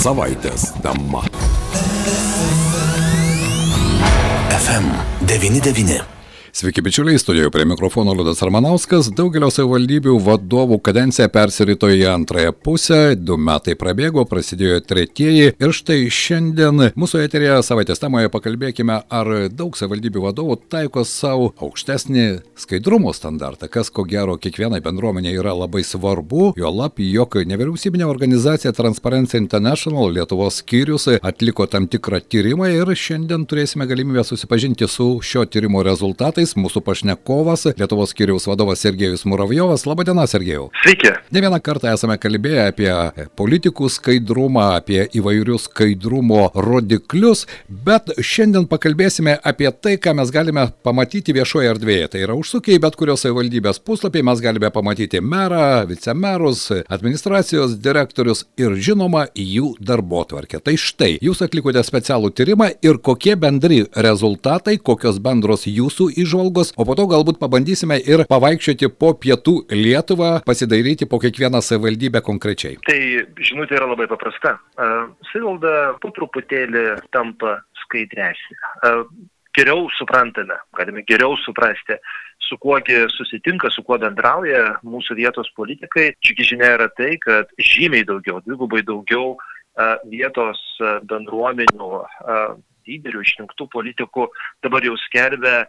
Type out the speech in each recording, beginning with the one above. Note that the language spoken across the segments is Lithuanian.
Savaitės tema. FM99. Sveiki, bičiuliai, studijoje prie mikrofono Liudas Armanauskas. Daugelio savivaldybių vadovų kadencija persirito į antrąją pusę, du metai prabėgo, prasidėjo tretieji. Ir štai šiandien mūsų eterėje savaitės temoje pakalbėkime, ar daug savivaldybių vadovų taiko savo aukštesnį skaidrumo standartą, kas ko gero kiekvienai bendruomenė yra labai svarbu, jo lab, jog nevyriausybinė organizacija Transparency International Lietuvos skyrius atliko tam tikrą tyrimą ir šiandien turėsime galimybę susipažinti su šio tyrimo rezultatais metais mūsų pašnekovas, Lietuvos skyriaus vadovas Sergejus Muravjovas. Labadiena, Sergejau. Sveiki. Ne vieną kartą esame kalbėję apie politikų skaidrumą, apie įvairius skaidrumo rodiklius, bet šiandien pakalbėsime apie tai, ką mes galime pamatyti viešoje erdvėje. Tai yra užsukę į bet kurios savivaldybės puslapį, mes galime pamatyti merą, vicemerus, administracijos direktorius ir žinoma jų darbo tvarkę. Tai štai, jūs atlikote specialų tyrimą ir kokie bendri rezultatai, kokios bendros jūsų išvados įžvalgos, o po to galbūt pabandysime ir pavaikščioti po pietų Lietuvą, pasidairyti po kiekvieną savivaldybę konkrečiai. Tai žinutė yra labai paprasta. Savivalda po truputėlį tampa skaidresnė. Geriau suprantame, galime geriau suprasti, su kuogi susitinka, su kuo bendrauja mūsų vietos politikai. Čiagi žinia yra tai, kad žymiai daugiau, dvigubai daugiau vietos bendruomenių lyderių, išrinktų politikų dabar jau skelbia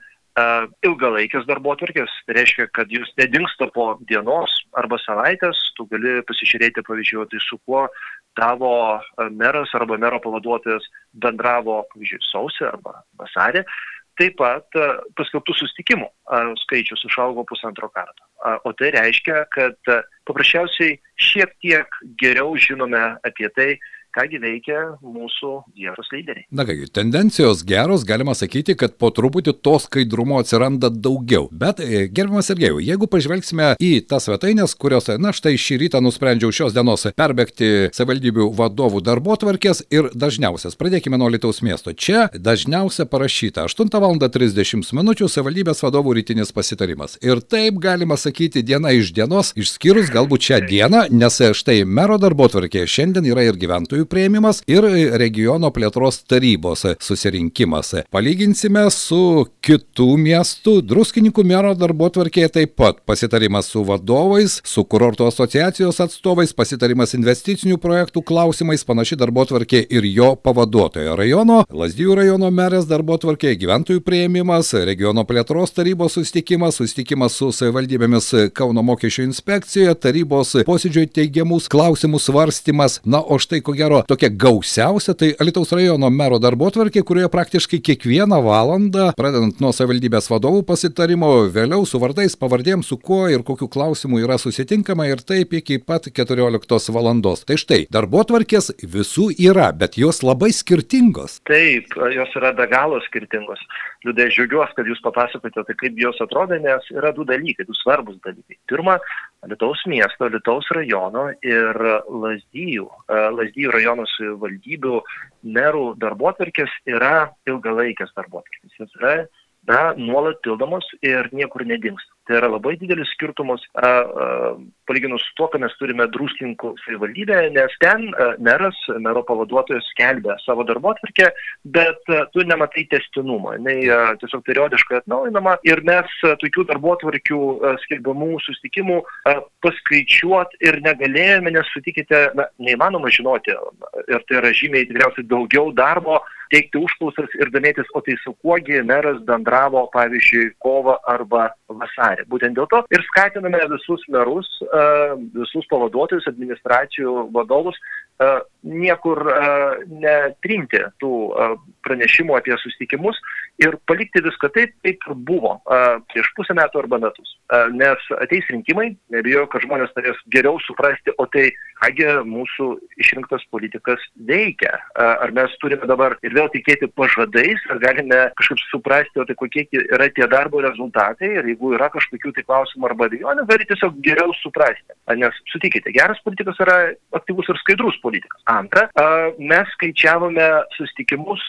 ilgalaikės darbo atvarkės. Tai reiškia, kad jūs nedingsta po dienos arba savaitės, tu gali pasižiūrėti, pavyzdžiui, tai su kuo tavo meras arba mero pavaduotojas bendravo, pavyzdžiui, sausį arba vasarį. Taip pat paskelbtų sustikimų skaičius išaugo pusantro karto. O tai reiškia, kad paprasčiausiai šiek tiek geriau žinome apie tai, kągi veikia mūsų vietos lyderiai. Na kągi, tendencijos geros, galima sakyti, kad po truputį to skaidrumo atsiranda daugiau. Bet, e, gerbiamas Sergejau, jeigu pažvelgsime į tas svetainės, kurios, na štai šį rytą nusprendžiau šios dienos perbėgti savivaldybių vadovų darbo tvarkės ir dažniausias, pradėkime nuo Lietuvos miesto. Čia dažniausia parašyta 8 val. 30 min. savivaldybės vadovų rytinis pasitarimas. Ir taip galima sakyti diena iš dienos, išskyrus galbūt šią dieną, nes štai mero darbo tvarkė šiandien yra ir gyventojų gyventojų prieimimas ir regiono plėtros tarybos susirinkimas. Palyginsime su kitų miestų, druskininkų mero darbo tvarkėje taip pat pasitarimas su vadovais, su kurorto asociacijos atstovais, pasitarimas investicinių projektų klausimais, panaši darbo tvarkė ir jo pavaduotojo rajono, Lazdijų rajono merės darbo tvarkė, gyventojų prieimimas, regiono plėtros tarybos susitikimas, susitikimas su savivaldybėmis Kauno mokesčių inspekcijoje, tarybos posėdžio teigiamus klausimus svarstymas. Na, o štai ko gero gero tokia gausiausia tai Alitaus rajono mero darbotvarkė, kurioje praktiškai kiekvieną valandą, pradedant nuo savivaldybės vadovų pasitarimo, vėliau su vardais, pavardėm, su kuo ir kokiu klausimu yra susitinkama ir taip iki pat 14 valandos. Tai štai, darbotvarkės visų yra, bet jos labai skirtingos. Taip, jos yra be galo skirtingos. Liūdė, žiūriuosi, kad jūs papasakote, tai kaip jos atrodo, nes yra du dalykai, du svarbus dalykai. Pirma, Lietuvos miesto, Lietuvos rajono ir Lazdijų, Lazdijų rajono savivaldybių merų darbotvarkės yra ilgalaikės darbotvarkės. Jis yra na, nuolat pildomos ir niekur nedings. Tai yra labai didelis skirtumas a, a, palyginus su tuo, ką mes turime druskininkų savivaldybėje, nes ten a, meras, mero pavaduotojas skelbia savo darbo atvarkę, bet a, tu nematai testinumo. Jis tiesiog periodiškai atnaujinama ir mes tokių darbo atvarkių skelbiamų sustikimų a, paskaičiuoti ir negalėjome, nes sutikite, na, neįmanoma žinoti ir tai yra žymiai tikriausiai daugiau darbo teikti užklausas ir domėtis, o tai su kuogi meras bendravo, pavyzdžiui, kovą arba vasarį. Būtent dėl to ir skatiname visus merus, visus pavaduotojus, administracijų vadovus niekur netrinti tų pranešimų apie susitikimus ir palikti viską taip, kaip buvo prieš pusę metų arba metus. Nes ateis rinkimai, nebijoju, kad žmonės norės geriau suprasti, o tai kągi mūsų išrinktas politikas veikia. Ar mes turime dabar ir vėl tikėti pažadais, ar galime kažkaip suprasti, o tai kokie yra tie darbo rezultatai ir jeigu yra kažkokių tai klausimų arba abejonių, gali tiesiog geriau suprasti. Nes sutikite, geras politikas yra aktyvus ir skaidrus politikas. Antra, mes skaičiavome sustikimus,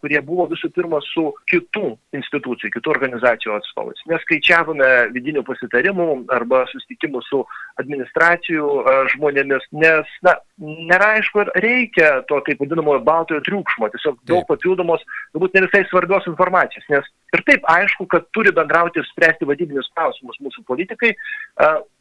kurie buvo visų pirma su kitų kitų institucijų, kitų organizacijų atstovais. Neskaičiavome vidinių pasitarimų arba susitikimų su administracijų žmonėmis, nes, na, nėra aišku, ar reikia to taip vadinamojo baltojo triukšmo, tiesiog daug papildomos, galbūt ne visai svarbios informacijos, nes ir taip aišku, kad turi bendrauti ir spręsti vadybinius klausimus mūsų politikai.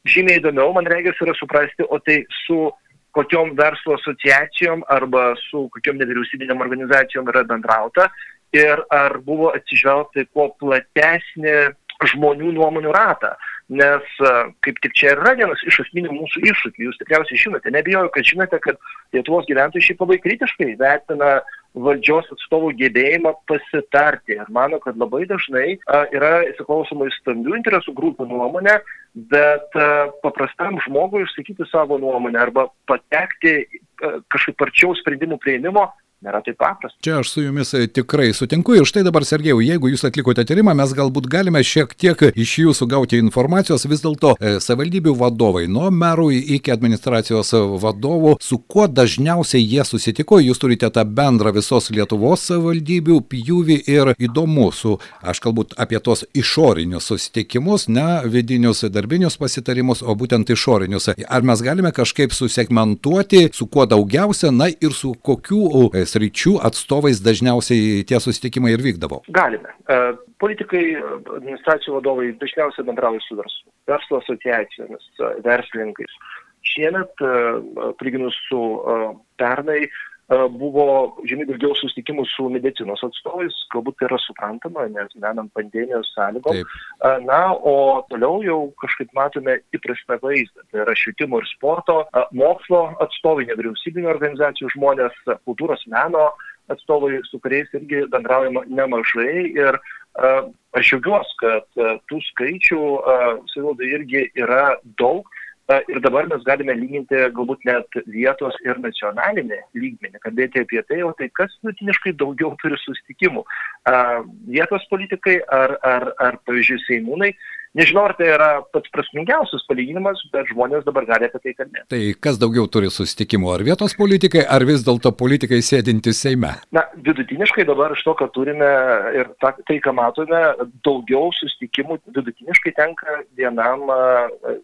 Žymiai įdomiau, man reikia, yra suprasti, o tai su kokiom verslo asociacijom arba su kokiom nevyriausybinėm organizacijom yra bendrauta ir ar buvo atsižvelgta į kuo platesnį žmonių nuomonių ratą. Nes kaip tik čia yra vienas iš esminių mūsų iššūkių, jūs tikriausiai žinote, nebijoju, kad žinote, kad Lietuvos gyventojai šiaip labai kritiškai vertina valdžios atstovų gebėjimą pasitarti. Ir mano, kad labai dažnai a, yra įsiklausoma į stambių interesų grupių nuomonę, bet a, paprastam žmogui išsakyti savo nuomonę arba patekti a, kažkaip arčiau sprendimų prieimimo nėra taip paprasta. Čia aš su jumis e, tikrai sutinku ir štai dabar, Sergejau, jeigu jūs atlikote tyrimą, mes galbūt galime šiek tiek iš jūsų gauti informacijos, vis dėlto e, savivaldybių vadovai, nuo merų iki administracijos vadovų, su kuo dažniausiai jie susitiko, jūs turite tą bendrą visos Lietuvos savivaldybių pjūvį ir įdomu su, aš kalbu apie tos išorinius susitikimus, ne vidinius darbinius pasitarimus, o būtent išorinius. Ar mes galime kažkaip susegmentuoti, su kuo daugiausia, na ir su kokiu e, sričių atstovais dažniausiai tie susitikimai ir vykdavo? Galime. E, politikai, administracijų vadovai dažniausiai bendrauja su verslu, verslo asociacijomis, e, verslininkais. Šiemet, e, palyginus su pernai, buvo žymiai daugiau susitikimų su medicinos atstovais, galbūt tai yra suprantama, nes menam pandemijos sąlygom. Taip. Na, o toliau jau kažkaip matome įprastą vaizdą. Tai yra švietimo ir sporto, mokslo atstovai, nevyriausybinio organizacijų žmonės, kultūros meno atstovai, su kuriais irgi bendraujama nemažai. Ir aš džiaugiuosi, kad tų skaičių savivaldai irgi yra daug Ir dabar mes galime lyginti galbūt net vietos ir nacionalinį lygmenį, kalbėti apie tai, o tai kas vidutiniškai daugiau turi sustikimų. Vietos politikai ar, ar, ar pavyzdžiui, seimūnai Nežinau, ar tai yra pats prasmingiausias palyginimas, bet žmonės dabar gali apie tai kalbėti. Tai kas daugiau turi susitikimų, ar vietos politikai, ar vis dėlto politikai sėdintys Seime? Na, vidutiniškai dabar iš to, ką turime ir ta, tai, ką matome, daugiau susitikimų vidutiniškai tenka vienam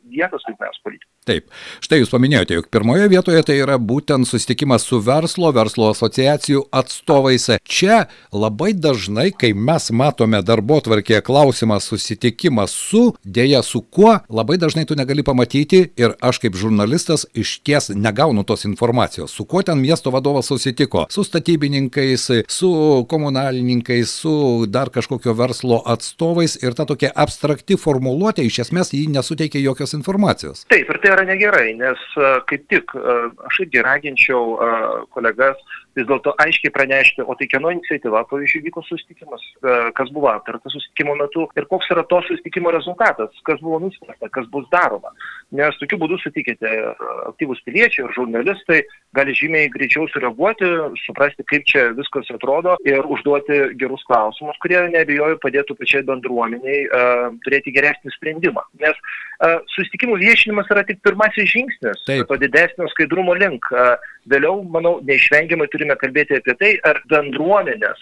vietos lygmens politikui. Taip, štai jūs paminėjote, jog pirmoje vietoje tai yra būtent susitikimas su verslo, verslo asociacijų atstovais. Čia labai dažnai, kai mes matome darbo tvarkėje klausimą susitikimas su su, dėja su kuo, labai dažnai tu negali pamatyti ir aš kaip žurnalistas iš ties negaunu tos informacijos, su kuo ten miesto vadovas susitiko, su statybininkais, su komunalininkais, su dar kažkokio verslo atstovais ir ta tokia abstrakti formuluotė iš esmės jį nesuteikia jokios informacijos. Taip, ir tai yra negerai, nes kaip tik aš irgi raginčiau kolegas vis dėlto aiškiai pranešti, o tai kieno iniciatyva, pavyzdžiui, vyko susitikimas, e, kas buvo aptarta susitikimo metu ir koks yra to susitikimo rezultatas, kas buvo nuspręsta, kas bus daroma. Nes tokiu būdu sutikite aktyvus piliečiai ir žurnalistai gali žymiai greičiau sureaguoti, suprasti, kaip čia viskas atrodo ir užduoti gerus klausimus, kurie neabejoju padėtų pačiai bendruomeniai uh, turėti geresnį sprendimą. Nes uh, susitikimų viešinimas yra tik pirmasis žingsnis Taip. to didesnio skaidrumo link. Uh, vėliau, manau, neišvengiamai turime kalbėti apie tai, ar bendruomenės,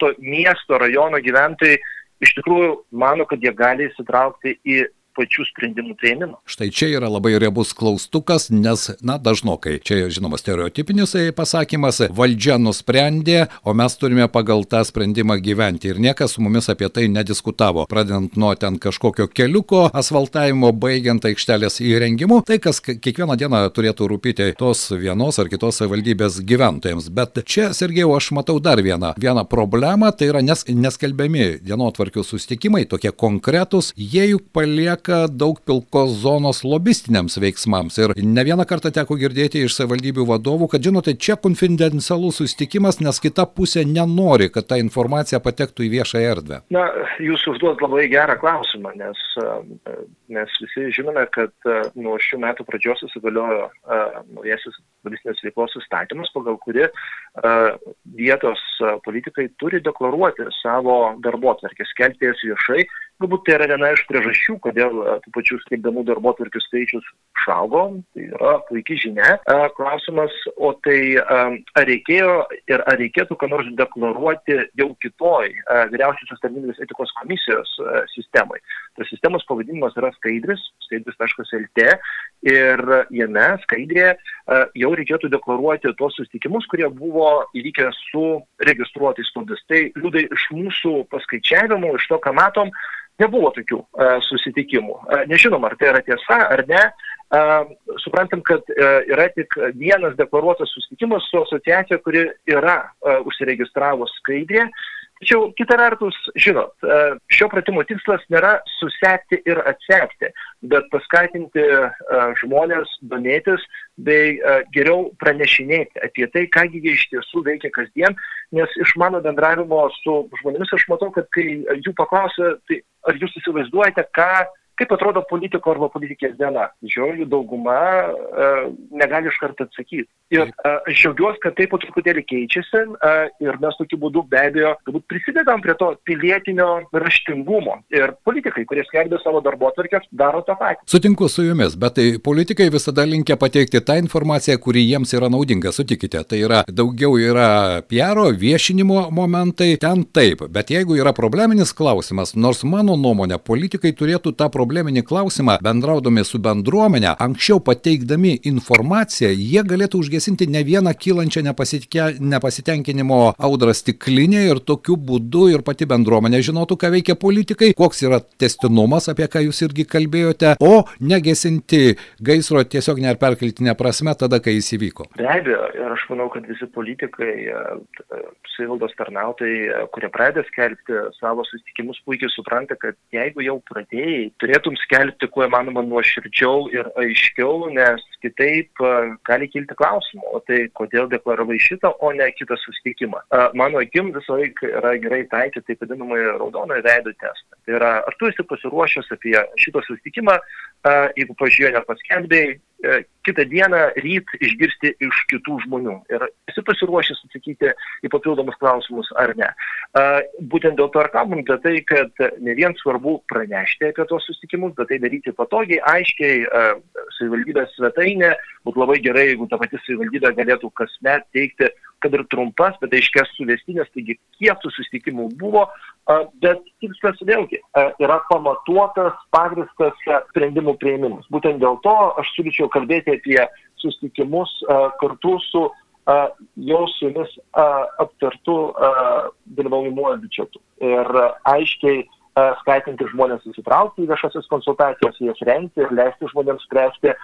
to miesto, rajono gyventojai iš tikrųjų mano, kad jie gali įsitraukti į pačių sprendimų prieimimą. Štai čia yra labai riebus klaustukas, nes, na, dažnokai, čia žinoma stereotipinis pasakymas, valdžia nusprendė, o mes turime pagal tą sprendimą gyventi ir niekas su mumis apie tai nediskutavo. Pradedant nuo ten kažkokio keliuko asfaltavimo, baigiant aikštelės įrengimu, tai kas kiekvieną dieną turėtų rūpyti tos vienos ar kitos valdybės gyventojams. Bet čia, Sergejau, aš matau dar vieną, vieną problemą, tai yra nes, neskelbiami dienotvarkių sustikimai, tokie konkretūs, jie juk palieka lieka daug pilkos zonos lobistiniams veiksmams. Ir ne vieną kartą teko girdėti iš savivaldybių vadovų, kad žinote, čia konfidencialus susitikimas, nes kita pusė nenori, kad ta informacija patektų į viešą erdvę. Na, jūs užduot labai gerą klausimą, nes mes visi žinome, kad nuo šių metų pradžios įsigaliojo naujasis valstybės veiklos įstatymas, pagal kuri vietos politikai turi deklaruoti savo darbo atvarkę, skelbti jas viešai. Galbūt tai yra viena iš priežasčių, kodėl tų pačių skelbiamų darbo atvarkių skaičius išaugo. Tai yra puikia žinia. Klausimas, o tai ar reikėjo ir ar reikėtų ką nors deklaruoti jau kitoj vyriausiosios tarnybinės etikos komisijos sistemai. Tas sistemos pavadinimas yra skaidris, skaidris.lt ir jame skaidrėje jau reikėtų deklaruoti tuos susitikimus, kurie buvo įvykę su registruotais studais. Tai liūdai iš mūsų paskaičiavimų, iš to, ką matom, nebuvo tokių uh, susitikimų. Uh, nežinom, ar tai yra tiesa ar ne. Uh, suprantam, kad yra tik vienas deklaruotas susitikimas su asociacija, kuri yra užsiregistravus skaidrė. Tačiau kita vertus, žinot, šio pratimo tikslas nėra susekti ir atsekti, bet paskatinti žmonės domėtis bei geriau pranešinėti apie tai, kągi jie iš tiesų veikia kasdien, nes iš mano bendravimo su žmonėmis aš matau, kad kai jų paklausia, tai ar jūs įsivaizduojate, ką kaip atrodo politiko arba politikės diena. Didžioji dauguma e, negali iš karto atsakyti. Ir e, aš džiaugiuosi, kad tai po truputėlį keičiasi e, ir mes tokiu būdu be abejo galbūt prisidedam prie to pilietinio raštingumo. Ir politikai, kurie skelbia savo darbo atvarkės, daro tą patį. Sutinku su jumis, bet tai politikai visada linkia pateikti tą informaciją, kuri jiems yra naudinga, sutikite. Tai yra daugiau yra PR, viešinimo momentai, ten taip. Bet jeigu yra probleminis klausimas, nors mano nuomonė, politikai turėtų tą problemą probleminį klausimą, bendraudami su bendruomenė, anksčiau pateikdami informaciją, jie galėtų užgesinti ne vieną kylančią nepasitenkinimo audrą stiklinė ir tokiu būdu ir pati bendruomenė žinotų, ką veikia politikai, koks yra testinumas, apie ką jūs irgi kalbėjote, o negesinti gaisro tiesiog ne ar perkeltinė prasme tada, kai jis įvyko. Be abejo, ir aš manau, kad visi politikai, e, savivaldos tarnautojai, kurie pradeda skelbti savo susitikimus, puikiai supranta, kad jeigu jau pradėjai, turėtų turėtum skelbti kuo įmanoma nuoširdžiau ir aiškiau, nes kitaip gali kilti klausimų, o tai kodėl deklaravai šitą, o ne kitą susitikimą. Mano akim visą laiką yra gerai taikyti taip vadinamąjį raudonojo veido testą. Tai yra, ar tu esi pasiruošęs apie šitą susitikimą, jeigu pažiūrėjai nepaskelbėjai, kitą dieną ryt išgirsti iš kitų žmonių. Ir esi pasiruošęs atsakyti į papildomus klausimus ar ne. Būtent dėl to ir kalbam apie tai, kad ne vien svarbu pranešti apie tos susitikimus, bet tai daryti patogiai, aiškiai, savivaldybės svetainė. Būtų labai gerai, jeigu ta pati savivaldybė galėtų kasmet teikti kad ir trumpas, bet aiškias suvestinės, taigi kiek tų susitikimų buvo, bet tikslas vėlgi yra pamatuotas, pagristas sprendimų prieimimas. Būtent dėl to aš siūlyčiau kalbėti apie susitikimus kartu su jau su jumis aptartu dalyvaujamuoju biudžetu. Ir aiškiai skatinti žmonės įsitraukti į viešasis konsultacijas, jas rengti ir leisti žmonėms spręsti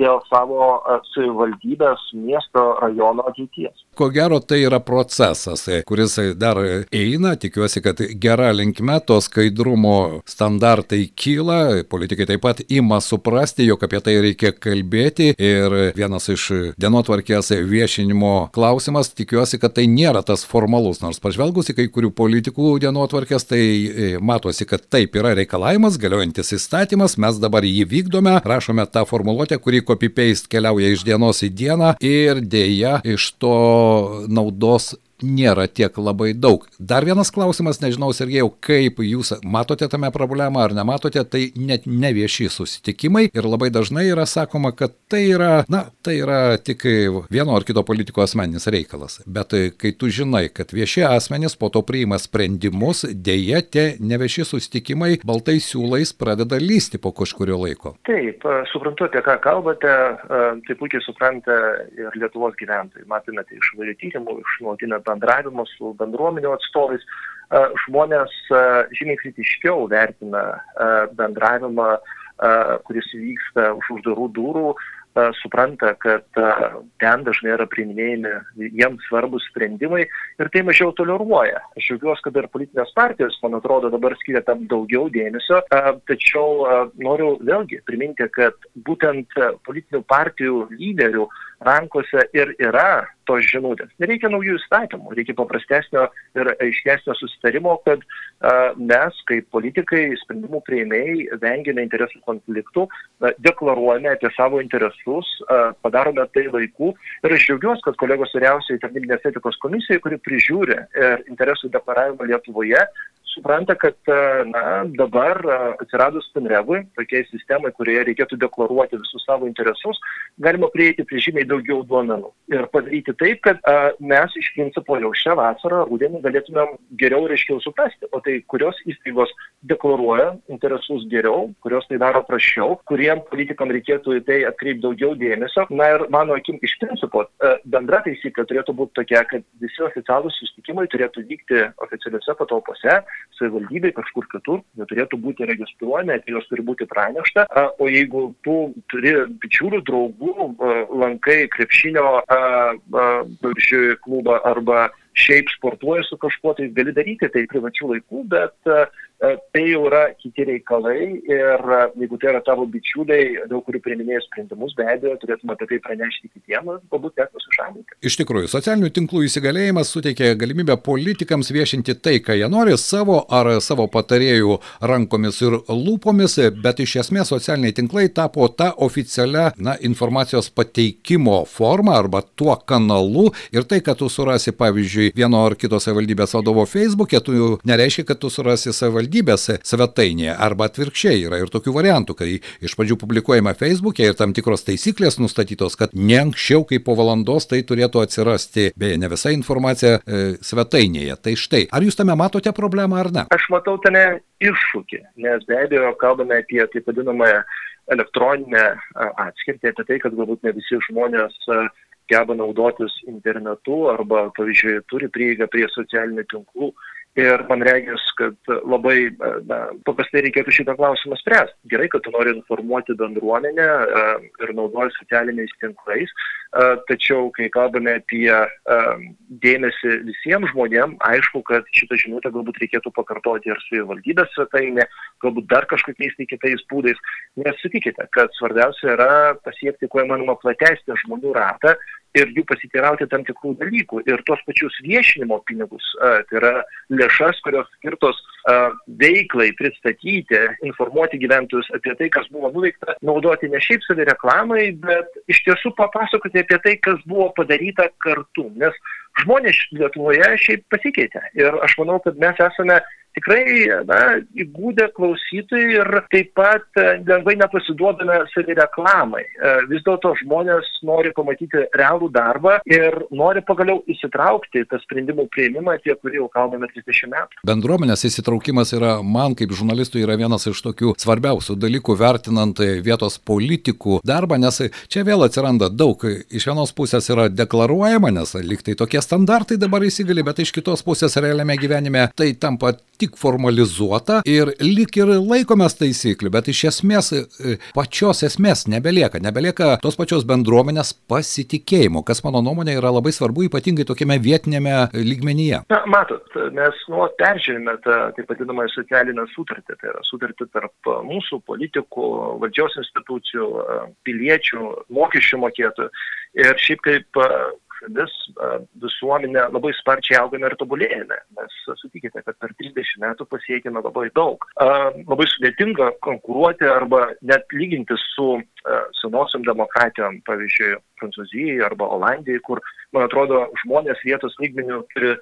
dėl savo savivaldybės, miesto, rajono ateities. Ko gero, tai yra procesas, kuris dar eina, tikiuosi, kad gera linkme to skaidrumo standartai kyla, politikai taip pat ima suprasti, jog apie tai reikia kalbėti. Ir vienas iš dienotvarkės viešinimo klausimas, tikiuosi, kad tai nėra tas formalus, nors pažvelgus į kai kurių politikų dienotvarkės, tai e, mato matosi, kad taip yra reikalavimas, galiojantis įstatymas, mes dabar jį vykdome, rašome tą formuluotę, kuri copy-paste keliauja iš dienos į dieną ir dėja iš to naudos nėra tiek labai daug. Dar vienas klausimas, nežinau, Sergejau, kaip jūs matote tame problemą ar nematote, tai net ne vieši susitikimai ir labai dažnai yra sakoma, kad tai yra, na, tai yra tik vieno ar kito politiko asmeninis reikalas. Bet kai tu žinai, kad vieši asmenys po to priima sprendimus, dėje tie nevieši susitikimai baltai siūlais pradeda lysti po kažkurio laiko. Taip, suprantu, apie ką kalbate, tai puikiai supranta ir Lietuvos gyventojai. Matome tai iš vairių tyrimų, iš nuolatinio bendravimo su bendruomenio atstovais, žmonės žymiai kritiškiau vertina bendravimą, kuris vyksta už uždarų durų, supranta, kad ten dažnai yra priiminėjami jiems svarbus sprendimai ir tai mažiau toleruoja. Aš džiaugiuosi, kad ir politinės partijos, man atrodo, dabar skiria tam daugiau dėmesio, tačiau noriu vėlgi priminti, kad būtent politinių partijų lyderių rankose ir yra tos žinutės. Nereikia naujų įstatymų, reikia paprastesnio ir aiškesnio susitarimo, kad a, mes kaip politikai, sprendimų prieimėjai, vengiame interesų konfliktų, a, deklaruojame apie savo interesus interesus, padarome tai laiku. Ir aš džiaugiuosi, kad kolegos vyriausiai tarnybinės etikos komisijai, kuri prižiūri interesų deklaravimą Lietuvoje, supranta, kad na, dabar atsiradus Pinrevui, tokiai sistemai, kurioje reikėtų deklaruoti visus savo interesus, galima prieiti prie žymiai daugiau duomenų ir padaryti taip, kad a, mes iš principo jau šią vasarą, rudenį galėtumėm geriau ir aiškiau suprasti, o tai kurios įstaigos deklaruoja interesus geriau, kurios tai daro prašiau, kuriem politikam reikėtų į tai atkreipti daugiau dėmesio. Na ir mano akim iš principo bendra taisyklė turėtų būti tokia, kad visi oficialūs susitikimai turėtų vykti oficialiuose patalpose, savivaldybei kažkur kitur, neturėtų būti registruojami, apie juos turi būti pranešta. O jeigu tu turi bičiulių, draugų, lankai krepšinio klubą arba šiaip sportuoji su kažkuo, tai gali daryti tai privačių laikų, bet tai jau yra kiti reikalai ir e, jeigu tai yra tavo bičiuliai, dėl kurių priminėjai sprendimus, be abejo, turėtume apie tai pranešti kitiems, galbūt net nusišalinti. Iš tikrųjų, socialinių tinklų įsigalėjimas suteikia galimybę politikams viešinti tai, ką jie nori, savo ar savo patarėjų rankomis ir lūpomis, bet iš esmės socialiniai tinklai tapo tą oficialią na, informacijos pateikimo formą arba tuo kanalu ir tai, kad tu surasi, pavyzdžiui, vieno ar kito savivaldybės vadovo Facebook'e, tu nereiškia, kad tu surasi savivaldybės savivaldybės svetainėje arba atvirkščiai yra ir tokių variantų, kai iš pradžių publikuojama Facebook'e ir tam tikros taisyklės nustatytos, kad ne anksčiau kaip po valandos tai turėtų atsirasti, beje, ne visa informacija e, svetainėje. Tai štai, ar jūs tame matote problemą ar ne? Aš matau tame iššūkį, nes be abejo kalbame apie taip vadinamąją elektroninę atskirtį, apie tai, kad galbūt ne visi žmonės geba naudotis internetu arba, pavyzdžiui, turi prieigą prie socialinių tinklų Ir man regis, kad labai na, paprastai reikėtų šitą klausimą spręsti. Gerai, kad tu nori informuoti bendruomenę e, ir naudoji socialiniais tinklais, e, tačiau kai kalbame apie e, dėmesį visiems žmonėms, aišku, kad šitą žinutę galbūt reikėtų pakartoti ir su valdybės svetainė, galbūt dar kažkokiais tai kitais būdais. Nes sutikite, kad svarbiausia yra pasiekti kuo įmanoma platesnį žmonių ratą ir jų pasitirauti tam tikrų dalykų. Ir tuos pačius viešinimo pinigus, tai yra lėšas, kurios skirtos veiklai pristatyti, informuoti gyventojus apie tai, kas buvo nuveikta, naudoti ne šiaip savi reklamai, bet iš tiesų papasakoti apie tai, kas buvo padaryta kartu. Nes žmonės Lietuvoje šiaip pasikeitė. Ir aš manau, kad mes esame tikrai na, įgūdę klausytojai ir taip pat e, lengvai nepasiduodame savireklamai. E, vis dėlto žmonės nori pamatyti realų darbą ir nori pagaliau įsitraukti tą sprendimų prieimimą, tie, kurie jau kalbame 30 metų. Bendruomenės įsitraukimas yra, man kaip žurnalistui, yra vienas iš tokių svarbiausių dalykų vertinant vietos politikų darbą, nes čia vėl atsiranda daug. Iš vienos pusės yra deklaruojama, nes liktai tokie standartai dabar įsigali, bet iš kitos pusės realiame gyvenime tai tampa tik formalizuota ir lik ir laikomės taisyklių, bet iš esmės e, pačios esmės nebelieka, nebelieka tos pačios bendruomenės pasitikėjimo, kas mano nuomonė yra labai svarbu, ypatingai tokiame vietinėme lygmenyje. Na, matot, mes nuolat peržiūrime tą taip vadinamą socialinę sutartį, tai yra sutartį tarp mūsų politikų, valdžios institucijų, piliečių, mokesčių mokėtojų. Ir šiaip kaip šalis, visuomenė labai sparčiai augame ir tobulėjame. Mes sutikite, kad per 30 metų pasiekime labai daug. Labai sudėtinga konkuruoti arba net lyginti su senosiam demokratijom, pavyzdžiui, Prancūzijai arba Olandijai, kur, man atrodo, žmonės vietos lygmenių turi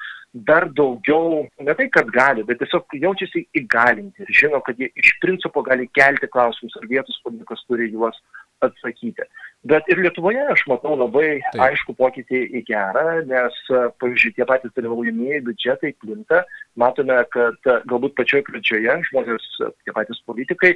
dar daugiau, ne tai, kad gali, bet tiesiog jaučiasi įgalinti ir žino, kad jie iš principo gali kelti klausimus ir vietos politikas turi juos atsakyti. Bet ir Lietuvoje aš matau labai Taip. aišku pokytį į gerą, nes, pavyzdžiui, tie patys dalyvaujamieji biudžetai plinta, matome, kad galbūt pačioje pradžioje žmonės, tie patys politikai,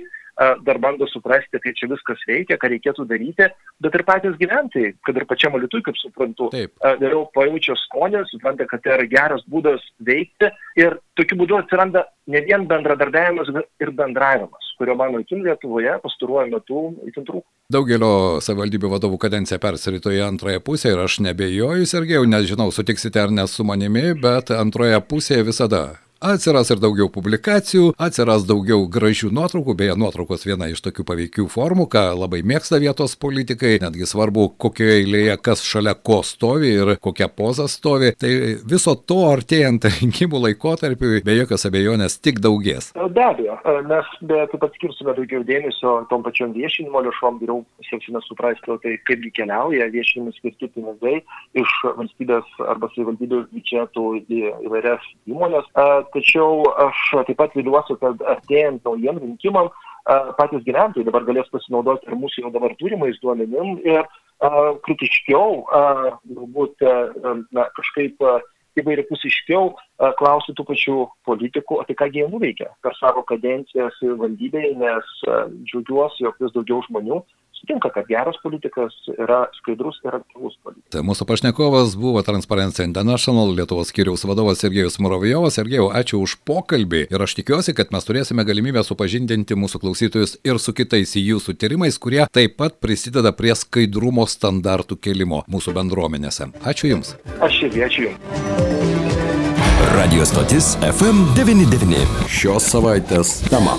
dar bando suprasti, kaip čia viskas veikia, ką reikėtų daryti, bet ir patys gyventojai, kad ir pačiam alitui, kaip suprantu, vėliau pajaučia skonį, supranta, kad tai yra geras būdas veikti ir tokiu būdu atsiranda ne vien bendradarbiavimas, bet ir bendravimas kurio mano akim Lietuvoje pastaruoju metu itin trūko. Daugelio savivaldybių vadovų kadencija persirito į antrąją pusę ir aš nebejoju, Sergejau, nežinau, sutiksite ar ne su manimi, bet antroje pusėje visada atsiras ir daugiau publikacijų, atsiras daugiau gražių nuotraukų, beje, nuotraukos viena iš tokių paveikių formų, ką labai mėgsta vietos politikai, netgi svarbu, kokioje eilėje kas šalia ko stovi ir kokia poza stovi. Tai viso to artėjant rinkimų laikotarpiu be jokios abejonės tik daugės. Be abejo, mes be taip pat skirsime daugiau dėmesio tom pačiom viešinimo lėšom, geriau sieksime suprasti, tai kaipgi keliauja viešinimus skirti pinigai iš valstybės arba savivaldybių biudžetų į įvairias įmonės. Tačiau aš taip pat viliuosi, kad artėjant naujiem rinkimam patys gyventojai dabar galės pasinaudoti ir mūsų jau dabar turimais duomenim ir kritiškiau, galbūt na, kažkaip įvairiapusiškiau klausti tų pačių politikų, o tai ką jie nuveikia? Per savo kadenciją savivaldybėje, nes džiaugiuosi, jog vis daugiau žmonių sutinka, kad geras politikas yra skaidrus ir aktyvus politikas. Tai mūsų pašnekovas buvo Transparency International Lietuvos skyriaus vadovas Sergejus Muravjovas. Sergejau, ačiū už pokalbį ir aš tikiuosi, kad mes turėsime galimybę supažindinti mūsų klausytojus ir su kitais jūsų tyrimais, kurie taip pat prisideda prie skaidrumo standartų kelimo mūsų bendruomenėse. Ačiū Jums. Aš irgi ačiū Jums. Radio stotis FM99. Šios savaitės tema.